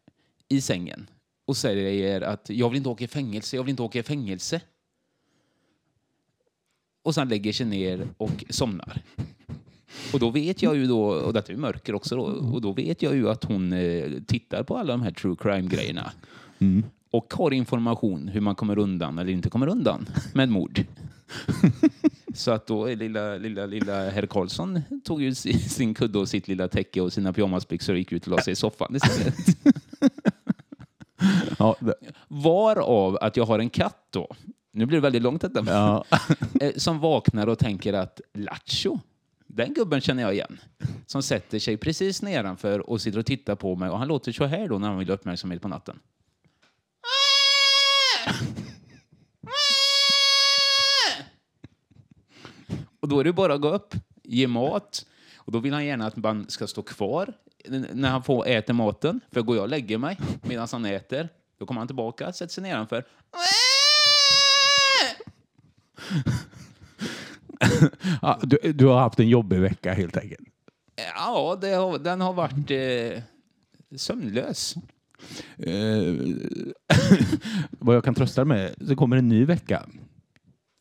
i sängen och säger att jag vill inte åka i fängelse, jag vill inte åka i fängelse. Och sen lägger sig ner och somnar. Och då vet jag ju då, och detta är mörker också då, och då vet jag ju att hon eh, tittar på alla de här true crime-grejerna. Och har information hur man kommer undan eller inte kommer undan med mord. *laughs* Så att då är lilla, lilla, lilla herr Karlsson tog ju si- sin kudde och sitt lilla täcke och sina pyjamasbyxor och gick ut och la sig i soffan istället. *laughs* Ja, det, Varav att jag har en katt då, nu blir det väldigt långt detta, ja. *laughs* eh, som vaknar och tänker att Lattjo, den gubben känner jag igen. Som sätter sig precis nedanför och sitter och tittar på mig och han låter så här då när han vill ha uppmärksamhet på natten. *laughs* Och då är det bara att gå upp, ge mat. Och då vill han gärna att man ska stå kvar när han får äter maten. För går jag och lägger mig medan han äter, då kommer han tillbaka, sätter sig nedanför. *laughs* Ja, du, du har haft en jobbig vecka helt enkelt. Ja, har, den har varit eh, sömnlös. Eh, *laughs* vad jag kan trösta dig med, det kommer en ny vecka.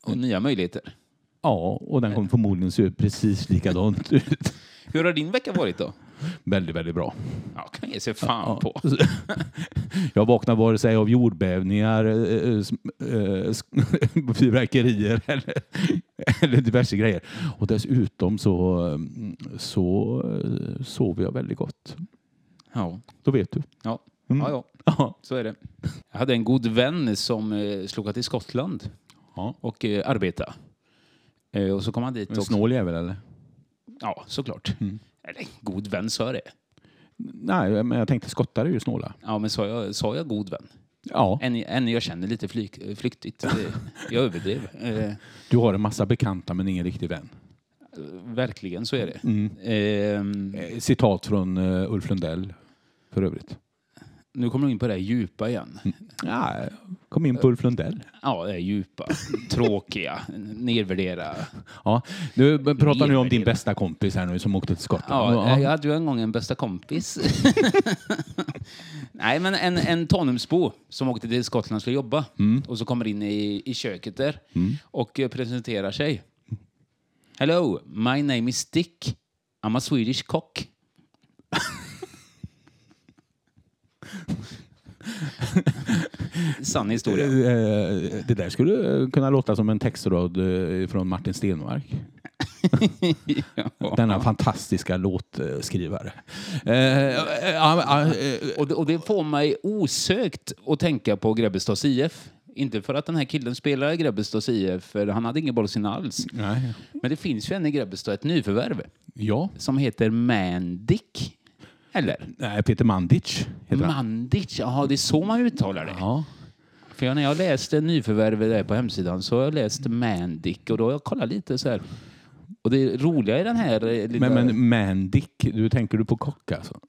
Och nya möjligheter. Ja, och den kommer förmodligen se precis likadant ut. Hur har din vecka varit då? Väldigt, väldigt bra. Ja, kan ge sig fan Ja. på. *laughs* Jag vaknar vare sig av jordbävningar, eh, eh, eh, *laughs* fyrverkerier eller, *laughs* eller diverse grejer. Och dessutom så, mm, så sover jag väldigt gott. Ja, Då vet du. ja, Mm. ja, ja. Så är det. Jag hade en god vän som eh, slog till Skottland Ja. och eh, arbetade. Eh, och så kom han dit En snål jävel eller? Ja, såklart. Mm. Eller god vän sa jag det. Nej, men jag tänkte skottar är ju snåla. Ja, men sa jag, sa jag god vän? Ja, En, en jag känner lite flyk, flyktigt. Eh, Jag överdrev. *laughs* Eh, du har en massa bekanta men ingen riktig vän. verkligen, så är det. Mm. Ehm, Eh, Citat från uh, Ulf Lundell för övrigt. Nu kommer du in på det här djupa igen. Ja, kom in på Ulf Lundell. Ja, det är djupa, tråkiga, nedvärdera. Ja, nu pratar nu om din bästa kompis här nu som åkte till Skottland. Ja, jag hade ju en gång en bästa kompis. *laughs* Nej, men en, en Tanumsbo som åkte till Skottland skulle jobba och så kommer in i, i köket där och eh, presenterar sig. Hello, my name is Dick. I'm a Swedish cock. *laughs* *laughs* Sann historia. Eh, Det där skulle kunna låta som en textrad eh, från Martin Stenmark. *laughs* Denna fantastiska låtskrivare. Eh, eh, ja, eh, Och det, får mig osökt att tänka på Grebbestads IF. Inte för att den här killen spelar i Grebbestads IF, för han hade ingen boll sin alls. Nej. Men det finns ju en i Grebbestad, ett nyförvärv, Ja. som heter Mandic. Eller? Nej, Peter Mandic heter han. Mandic, jaha, det är så man uttalar det. Ja. För jag, när jag läste nyförvärvet där på hemsidan så har jag läst Mandic och då har jag kollat lite så här. Och det roliga i den här eh, lilla... Men, men Mandic, du tänker du på kock alltså?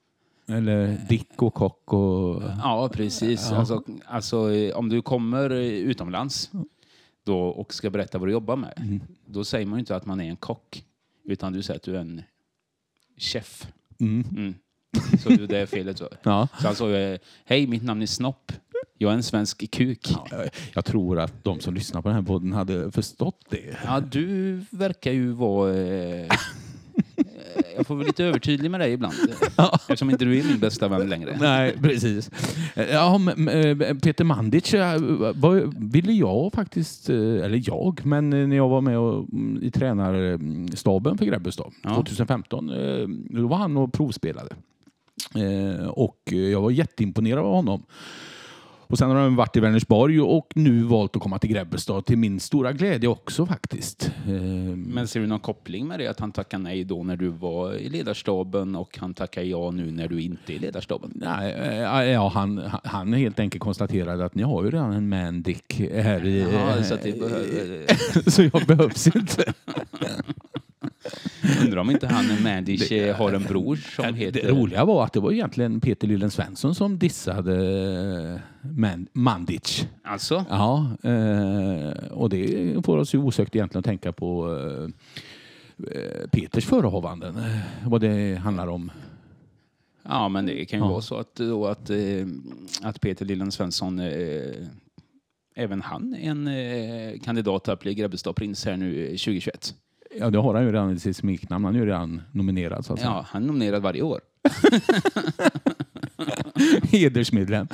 Eller Dick och kock och... Ja, precis. Alltså, alltså, eh, om du kommer eh, utomlands då, och ska berätta vad du jobbar med, Mm. då säger man ju inte att man är en kock, utan du säger att du är en chef. Mm. Mm. Så du, det felet. Så, Ja. så han sa ju, hej, mitt namn är Snopp. Jag är en svensk kuk. Ja. Jag- tror att de som lyssnar på den här podden hade förstått det. du verkar ju vara... Eh, jag får väl lite övertydlig med dig ibland, eftersom inte du är min bästa vän längre. Nej, precis. Ja, eh, Peter Mandic eh, vad- ville jag faktiskt, eh, eller jag, men när jag var med och, mm, i tränarstaben för Grebbestad Ja. 2015, eh, då var han och provspelade. Eh, Och jag var jätteimponerad av honom. Och sen har han varit i Vänersborg och nu valt att komma till Grebbestad till min stora glädje också faktiskt. Eh, Men ser du någon koppling med det att han tackade nej då när du var i ledarstaben och han tackar ja nu när du inte är i ledarstaben? Nej, eh, ja, han, han helt enkelt konstaterade att ni har ju redan en mandick här i... Ja, så det behöver... *laughs* så jag behövs inte. *laughs* Undrar om inte han Mandic *laughs* eh, har en bror som heter... Det roliga var att det var egentligen Peter Lillen Svensson som dissade eh, Man, Mandic. Alltså? Ja, eh, och det får oss ju osökt egentligen att tänka på eh, Peters förehavanden, eh, vad det handlar om. Ja, men det kan ju Ja. vara så att, då att, att Peter Lillen Svensson, även han är en eh, kandidat att bli Grebbestad prins här nu eh, 2021. Ja, det har han ju redan i sitt smeknamn. Han är ju redan nominerad så att säga. Ja, han är nominerad varje år. *laughs* Hedersmedlem.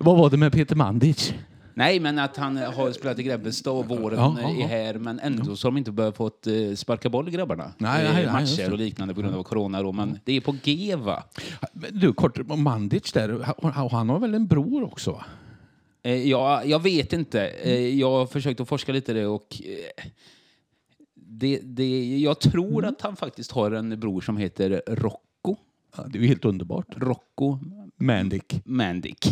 Vad var det med Peter Mandic? Nej, men att han har spelat i Grebbestad och våren Ja, ja, är ja. här, men ändå så har de inte börjat fått eh, sparka boll, grabbarna. Nej, Eh, nej, nej, just matcher det. och liknande på grund av corona då, men det är på G, va? Men Du, kort, Mandic där, han- han har väl en bror också? va? Eh, ja, jag vet inte. Eh, jag har försökt att forska lite i det och eh, det, det, jag tror Mm. att han faktiskt har en bror som heter Rocco. Ja, det är ju helt underbart. Rocco Mandic. Mandic. *laughs*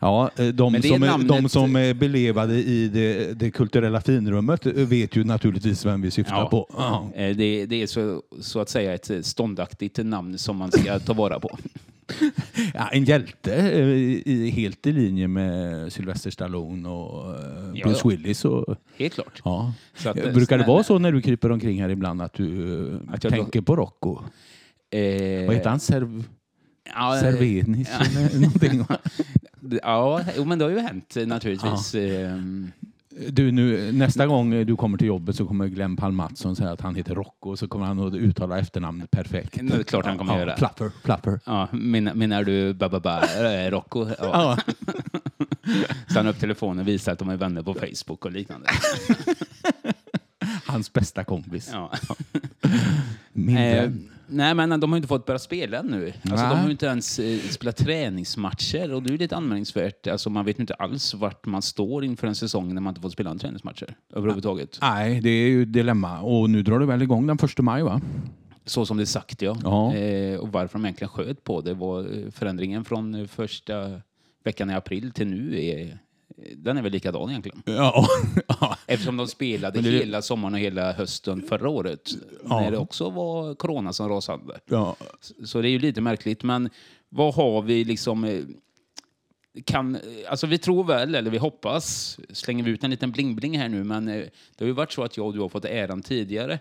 Ja, eh, de som, namnet- de som belevade i det, det kulturella finrummet eh, vet ju naturligtvis vem vi syftar Ja. på. Ja. Eh, Det, det är så, så att säga ett ståndaktigt namn som man ska ta vara på. *laughs* Ja, en hjälte eh, i, helt i linje med Sylvester Stallone och eh, Ja, Bruce ja. Willis. Och, Helt klart. ja. Så att, eh, Brukar det vara så när du kryper omkring här ibland att du Att jag- tänker på Rocco? Eh, Vad heter han? Serv, Ja, Servenis *laughs* eller någonting? *laughs* Ja, jo, men det har ju hänt naturligtvis. Ehm, Du, nu, nästa gång du kommer till jobbet så kommer Glenn Palm Mattsson säga att han heter Rocco och så kommer han att uttala efternamnet perfekt. Det är klart han kommer göra. Flapper, flapper. Ja, menar, menar du Bababa äh, Rocco? Ja. Ja. *laughs* Så han upp telefonen och visar att de är vänner på Facebook och liknande. *laughs* Hans bästa kompis. Ja. Min Eh, vän. Nej, men de har ju inte fått börja spela nu. Alltså, de har ju inte ens eh, spelat träningsmatcher och det är ju lite anmärkningsvärt. Alltså, man vet ju inte alls vart man står inför en säsong när man inte fått spela en träningsmatcher överhuvudtaget. Nej, det är ju ett dilemma. Och nu drar det väl igång den första maj va? Så som det är sagt, ja. Ja. Eh, och varför de egentligen sköt på det var eh, förändringen från eh, första veckan i april till nu. Är, den är väl likadan egentligen. Ja. *laughs* Eftersom de spelade det- hela sommaren och hela hösten förra året. Ja. När det också var corona som rasade. ja. Så det är ju lite märkligt. Men vad har vi liksom... eh, Kan, alltså vi tror väl, eller vi hoppas, slänger vi ut en liten bling-bling här nu, men eh, det har ju varit så att jag och du har fått äran tidigare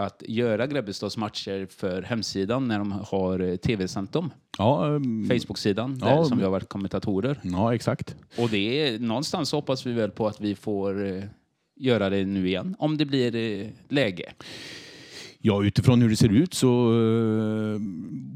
att göra Grebbestads matcher för hemsidan när de har eh, tv-sänt dem. ja, ehm, Facebook-sidan, Ja, där som vi har varit kommentatorer. ja exakt. Och det är, någonstans hoppas vi väl på att vi får eh, göra det nu igen, om det blir eh, läge. Ja, utifrån hur det ser ut så eh,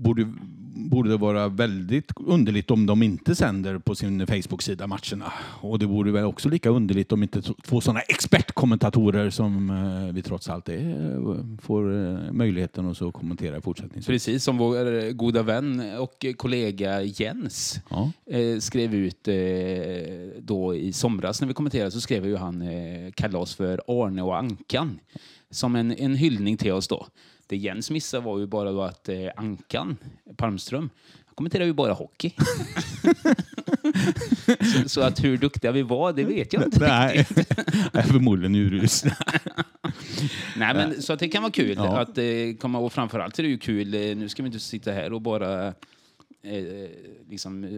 borde, borde det vara väldigt underligt om de inte sänder på sin Facebook-sida matcherna. Och det vore väl också lika underligt om inte två sådana expertkommentatorer som eh, vi trots allt är får eh, möjligheten att så kommentera fortsättningen. Precis som vår eh, goda vän och kollega Jens Ja. skrev ut då i somras när vi kommenterade så skrev ju han kalas för Arne och Ankan som en, en hyllning till oss då. Det Jens missade var ju bara då att eh, Ankan Palmström han kommenterar ju bara hockey. *laughs* så, så att hur duktiga vi var, det vet jag inte. Nej, är *laughs* förmodligen urusla. *laughs* Nej, men, så att det kan vara kul Ja. att eh, komma och framförallt är det ju kul, eh, nu ska vi inte sitta här och bara eh, liksom, eh,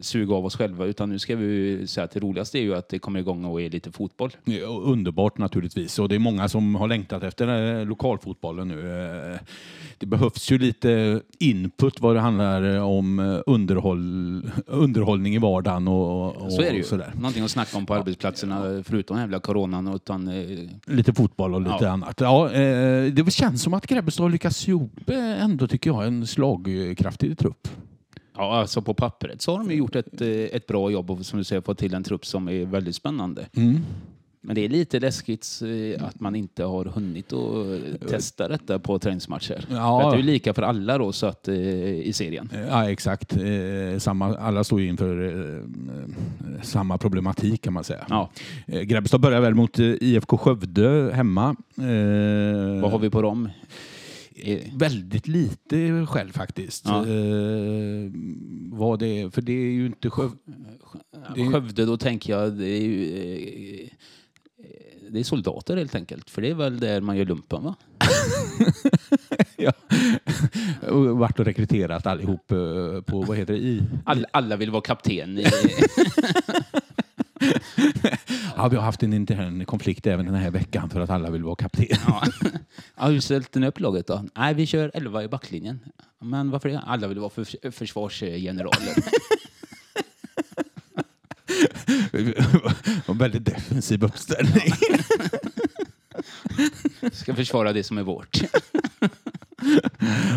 suga av oss själva utan nu ska vi säga att det roligaste är ju att det kommer igång och är lite fotboll. Ja, Underbart naturligtvis. Och det är många som har längtat efter eh, lokalfotbollen nu. Eh, Det behövs ju lite input vad det handlar om eh, underhåll, underhållning i vardagen och, och Så är det ju. sådär. Någonting att snacka om på arbetsplatserna förutom jävla coronan. Utan, Lite fotboll och lite Ja. annat. Ja, det känns som att Grebbestad lyckats ihop ändå tycker jag en slagkraftig trupp. Ja, alltså på pappret så har de gjort ett, eh, ett bra jobb och som du säger fått till en trupp som är väldigt spännande. Mm. Men det är lite läskigt eh, att man inte har hunnit att eh, testa detta på träningsmatcher. Ja. Det är lika för alla då, så att, i serien. Ja, exakt. Samma, alla står ju inför samma problematik kan man säga. Ja. Grebbestad börjar väl mot IFK Skövde hemma. Vad har vi på dem? Eh, Väldigt lite själv faktiskt. Ja. Eh, vad det är, för det är ju inte Skövde. Det är- Skövde, då tänker jag, det är ju... eh, Det är soldater helt enkelt, för det är väl där man gör lumpen va? *laughs* ja. Och Vart och rekryterat allihop eh, på, vad heter det, i? All, alla vill vara kapten. I, *laughs* Ja, vi har haft en intern konflikt även den här veckan för att alla vill vara kapten. ja. ja, hur ställde ni upp laget då? Nej, vi kör 11 i backlinjen. Men varför det? Alla vill vara för, försvarsgeneraler. *laughs* en väldigt defensiv uppställning. Ska försvara det som är vårt.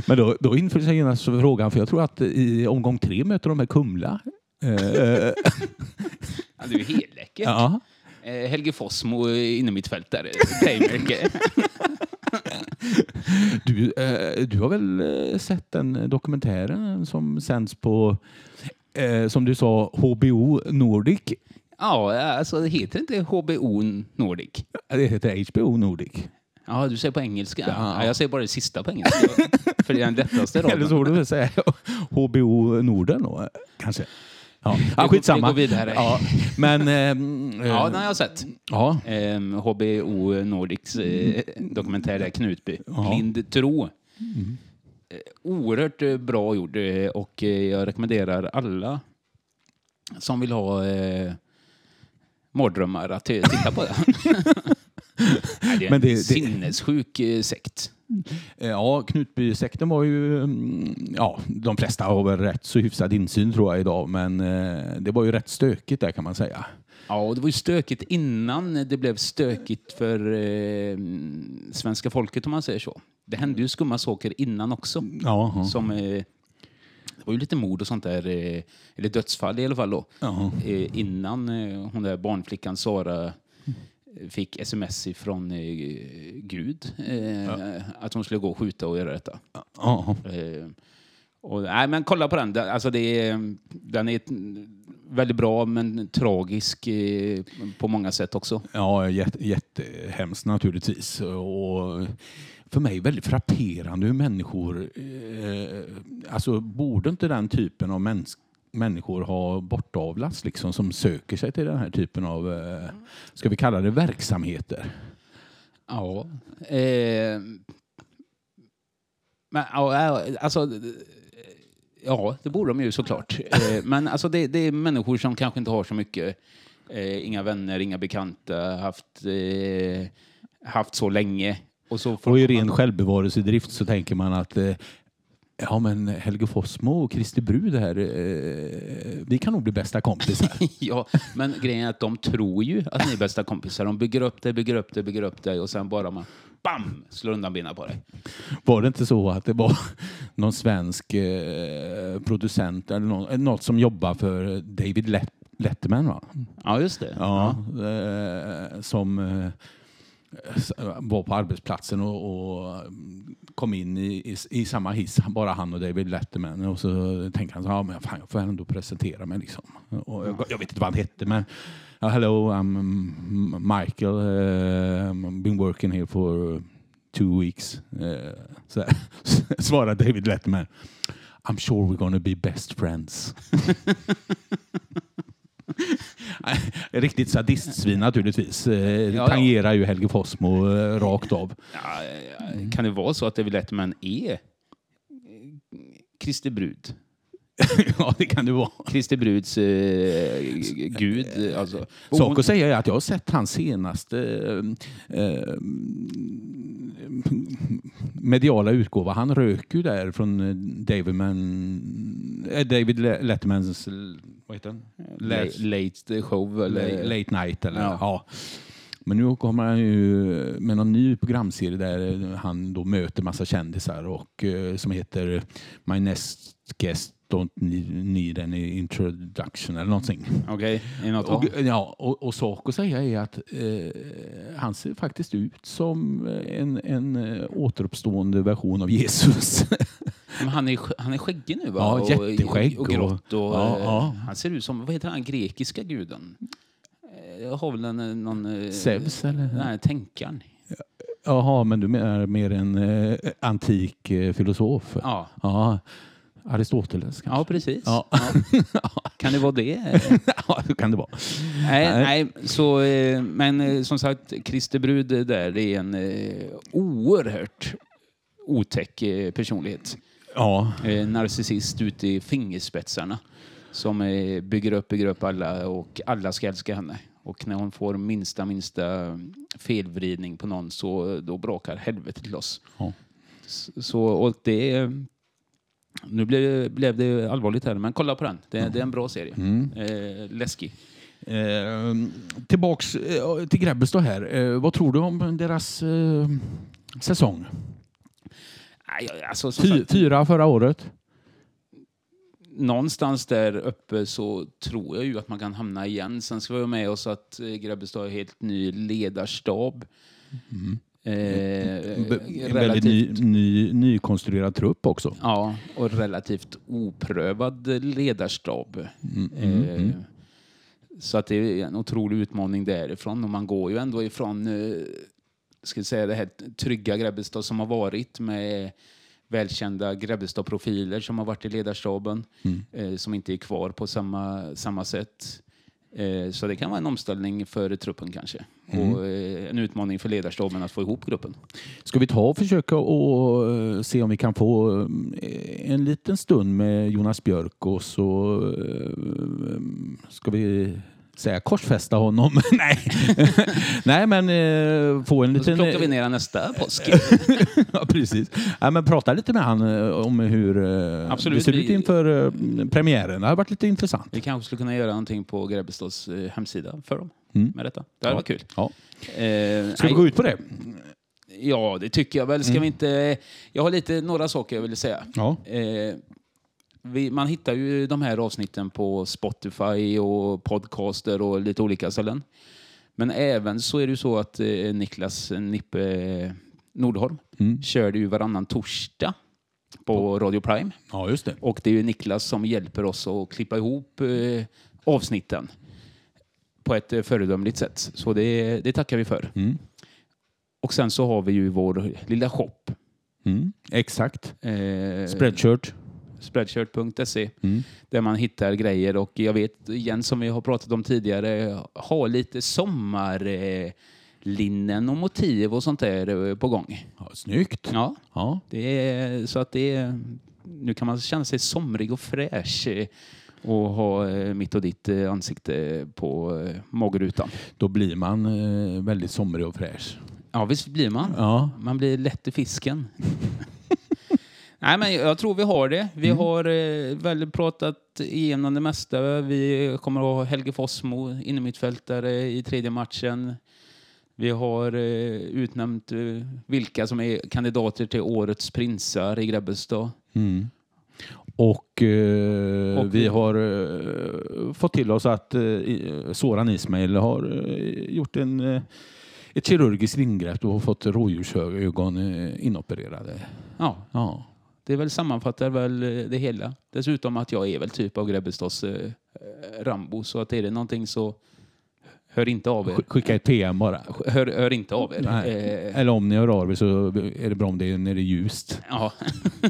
Men då, då inför sig genast frågan, för jag tror att i omgång tre möter de här Kumla Eh, Ja, det är ju helt läckert. ja. Eh, Helge Fossmo inne mitt fält där. Playmaker. *laughs* Du, eh, du har väl eh, sett den dokumentären som sänds på, eh, som du sa, HBO Nordic? ja, alltså det heter inte HBO Nordic. Det heter HBO Nordic. Ja, du säger på engelska. Ja. Ja, jag säger bara det sista på engelska. *laughs* För det är den lättaste Eller raden. så får du väl säga HBO Norden då, kanske. Ja, ja skitsamma. vi går vidare. Ja, men... *laughs* ehm, Ja, eh, den har jag sett. ja. Ehm, HBO Nordics eh, dokumentär där Knutby. Ja. Blind tro. Eh, oerhört eh, bra gjord eh, och eh, jag rekommenderar alla som vill ha eh, mardrömmar att eh, titta på det. *laughs* Nej, det är en Men det- det- sinnessjuk eh, sekt. Ja, Knutbysekten var ju... mm, Ja, de flesta har väl rätt så hyfsad insyn tror jag idag, men eh, det var ju rätt stökigt där kan man säga. Ja, och det var ju stökigt innan det blev stökigt för eh, svenska folket om man säger så. Det hände ju skumma saker innan också. Ja, Som, eh, det var ju lite mord och sånt där, eh, eller dödsfall i alla fall då. Eh, innan eh, hon där barnflickan Sara eh, fick sms ifrån eh, Gud eh, att hon skulle gå och skjuta och göra detta. ja. Eh, och, nej, men kolla på den. Alltså det är, den är väldigt bra men tragisk på många sätt också. Ja, jätte, jättehemskt naturligtvis. Och för mig väldigt frapperande hur människor... Eh, alltså borde inte den typen av mäns, människor ha bortavlats liksom, som söker sig till den här typen av, eh, ska vi kalla det verksamheter? Ja. Eh, men, ja, alltså, ja, det borde de ju såklart. Eh, men alltså, det, det är människor som kanske inte har så mycket, eh, inga vänner, inga bekanta, haft, eh, haft så länge. Och, så Och i man- ren självbevarelsedrift så tänker man att eh, Ja men Helge Fossmo och Kristi Brud här, eh, vi kan nog bli bästa kompisar. *laughs* Ja, men grejen är att de tror ju att ni är bästa kompisar. De bygger upp dig, bygger upp dig, bygger upp dig och sen bara man bam, slår undan benen på dig. Var det inte så att det var någon svensk eh, producent eller någon, något som jobbar för David Let Letterman va? Ja, just det. Ja, eh, som eh, var på arbetsplatsen och, och kom in i, i, i samma hiss, bara han och David Letterman. Och så tänkte han så ja, men fan, jag får ändå presentera mig. Liksom. Och jag, jag vet inte vad han hette, men uh, hello, I'm mm, Michael. Uh, been working here for two weeks. Uh, så *laughs* svarar svarade David Letterman. I'm sure we're gonna be best friends. *laughs* *laughs* Riktigt sadistsvin naturligtvis. Eh, ja. Tangerar ju Helge Fossmo eh, rakt av. Ja, kan det vara så att David Letterman är eh, Kristi brud? *laughs* ja, det kan det vara. Kristi bruds eh, gud. Alltså. Och Sak att säga är att jag har sett hans senaste eh, mediala utgåva. Han rök ju där från David, Man, David Le- Lettermans vad heter den? Late, late show. Eller, Late Night. Eller, Ja. ja. Men nu kommer han ju med någon ny programserie där han då möter massa kändisar och eh, som heter My Next Guest Don't Need Any Introduction eller någonting. Okej, i något Och, och, ja, och, och sak att säga är att eh, han ser faktiskt ut som en, en eh, återuppstående version av Jesus. *laughs* Men han är, han är skäggig nu va? Ja, Och- jätteskägg Och, och grått. Och, Ja, eh, ja. Han ser ut som, vad heter han, grekiska guden? Eh, Jag har väl en, eh, någon... Zeus, eller? Nej, tänkaren. Jaha, men du menar mer en eh, antik eh, filosof? Ja. Ja, Aristoteles kanske? Ja, precis. Ja. *laughs* Kan det vara det? ja, det kan det vara. nej, Nej. nej, så, eh, men som sagt, Christer Brud där, är en oerhört otäck personlighet. Ja, Eh, narcissist ute i fingerspetsarna. Som eh, bygger upp, bygger upp alla och alla ska älska henne. Och när hon får minsta, minsta felvridning på någon så då brakar helvetet loss. Ja. Så, och det... Nu blev, blev det allvarligt här, men kolla på den. Det, det är en bra serie. Eh, läskig. Eh, tillbaks eh, till Grebbestad här. Eh, vad tror du om deras säsong? Nej, alltså, Fy, fyra förra året. någonstans där uppe så tror jag ju att man kan hamna igen. Sen ska vi ha med oss att eh, Grebbestad har helt ny ledarstab. Eh, En väldigt ny, ny, nykonstruerad trupp också. ja, och relativt oprövad ledarstab. Eh, så att det är en otrolig utmaning därifrån. Och man går ju ändå ifrån eh, ska säga, det här trygga Grebbestad som har varit med välkända Grebbestad-profiler som har varit i ledarstaben eh, som inte är kvar på samma, samma sätt. Eh, så det kan vara en omställning för truppen kanske. Och eh, en utmaning för ledarstaben att få ihop gruppen. Ska vi ta och försöka och eh, se om vi kan få eh, en liten stund med Jonas Björk och så eh, ska vi säga korsfästa honom. *laughs* Nej, Nej men eh, få en Och så liten... plockar vi ner han nästa påsk. *laughs* ja, precis. Ja, men prata lite med han eh, om hur eh, Absolut, det ser vi- ut inför eh, premiären. Det har varit lite intressant. Vi kanske skulle kunna göra någonting på Grebbestads eh, hemsida för dem Mm. med detta. Det hade Ja. varit kul. Ja. Eh, Ska vi gå ut på det? Ja, det tycker jag väl. Ska vi inte... Jag har lite, några saker jag vill säga. Ja. Eh, vi, man hittar ju de här avsnitten på Spotify och podcaster och lite olika ställen. Men även så är det ju så att eh, Niklas Nippe Nordholm Mm. körde ju varannan torsdag på Radio Prime. ja, just det. Och det är ju Niklas som hjälper oss att klippa ihop eh, avsnitten på ett eh, föredömligt sätt. Så det, det tackar vi för. Mm. Och sen så har vi ju vår lilla shop. Mm. Exakt. Eh, Spreadshirt. Spreadshirt.se Mm. där man hittar grejer och jag vet igen som vi har pratat om tidigare ha lite sommarlinnen linnen och motiv och sånt där eh, på gång. Ja, snyggt. Ja, Ja. det är så att det är, nu kan man känna sig somrig och fräsch eh, och ha eh, mitt och ditt ansikte på magrutan. Då blir man väldigt somrig och fräsch. Ja, visst blir man. Ja. Man blir lätt i fisken. Nej, men jag tror vi har det. Vi har eh, väl pratat igenom det mesta. Vi kommer att ha Helge Fossmo innermittfältare i tredje matchen. Vi har eh, utnämnt eh, vilka som är kandidater till årets prinsar i Grebbestad. Mm. Och, eh, Och- vi har eh, fått till oss att eh, Soran Ismail har eh, gjort en, eh, ett kirurgiskt ingrepp och fått rådjursögon eh, inopererade. Ja, Ja. Det väl sammanfattar väl eh, det hela. Dessutom att jag är väl typ av Grebbestads eh, eh, Rambo, så att är det någonting så hör inte av er. Sk- Skicka ett PM bara. Hör, hör inte av er. Eh, Eller om ni hör av er så är det bra om det är när det är ljust. Ja. *laughs*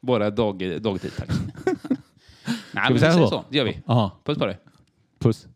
Bara dag, dagtid, tack. *laughs* Nej, men vi säga så? så. Det gör vi. Ja. Puss på dig. Puss.